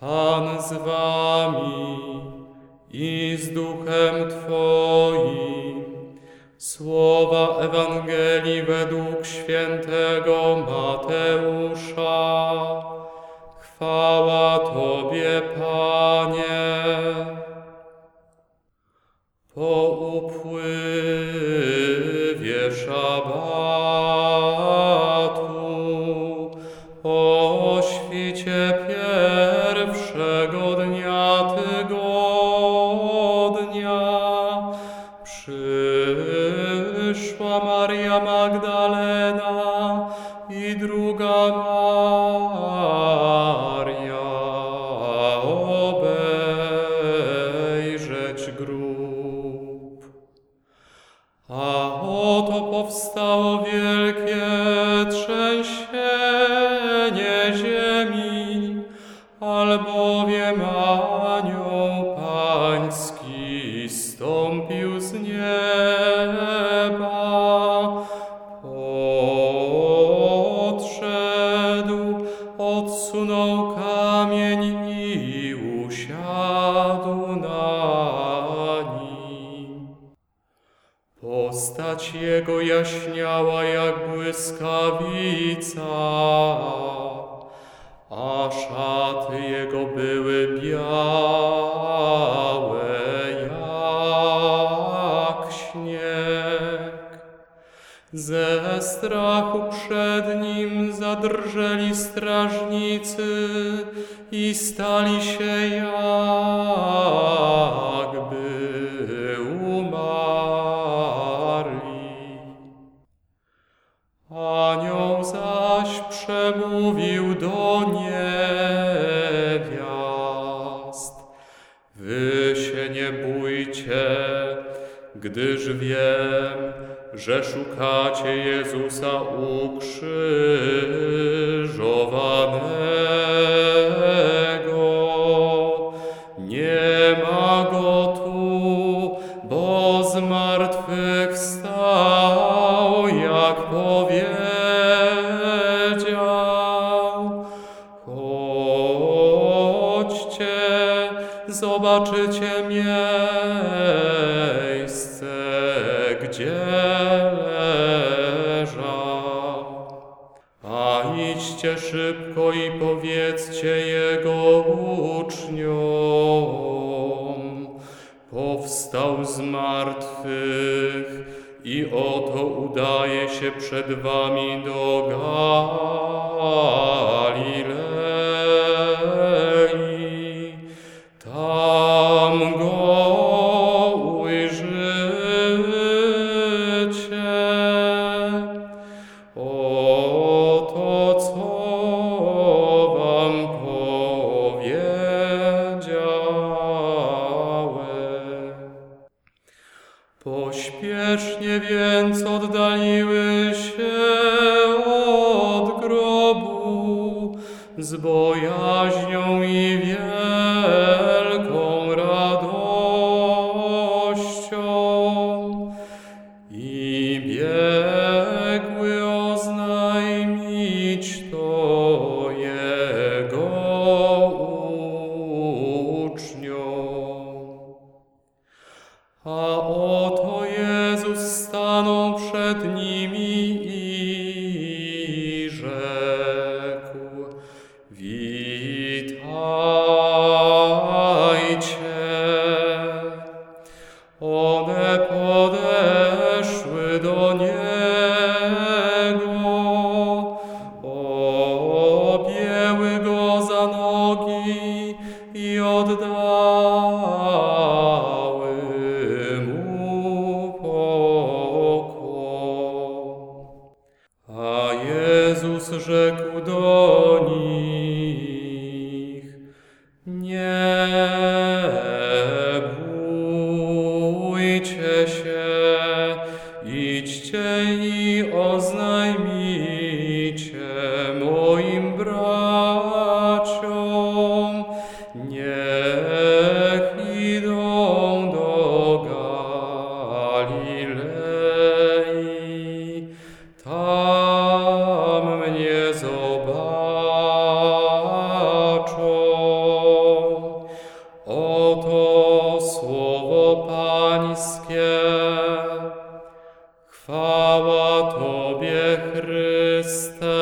Pan z wami i z duchem Twoim. Słowa Ewangelii według świętego Mateusza. Chwała Tobie, Panie. Po upływie szabatu, o świcie pierwszego Magdalena i druga Maria obejrzeć grób. A oto powstało wielkie trzęsienie ziemi, albowiem anioł pański stąpił z nieba. Postać jego jaśniała jak błyskawica, a szaty jego były białe jak śnieg. Ze strachu przed nim zadrżeli strażnicy i stali się jakby niewiast. Wy się nie bójcie, gdyż wiem, że szukacie Jezusa ukrzyżowanego. Nie ma go zobaczycie miejsce, gdzie leżał. A idźcie szybko i powiedzcie Jego uczniom. Powstał z martwych i oto udaje się przed wami do Galilei. Pośpiesznie więc oddaliły się od grobu z bojaźnią i wielką radością i biegły oznajmić to Jego uczniom. A oto Jezus stanął przed nimi i rzekł: Witajcie. One podeszły do niego, objęły go za nogi i oddały. rzekł do nich, nie bójcie się, idźcie i oznajmijcie moim braciom, nie nie zobaczą. Oto słowo Pańskie. Chwała Tobie, Chryste.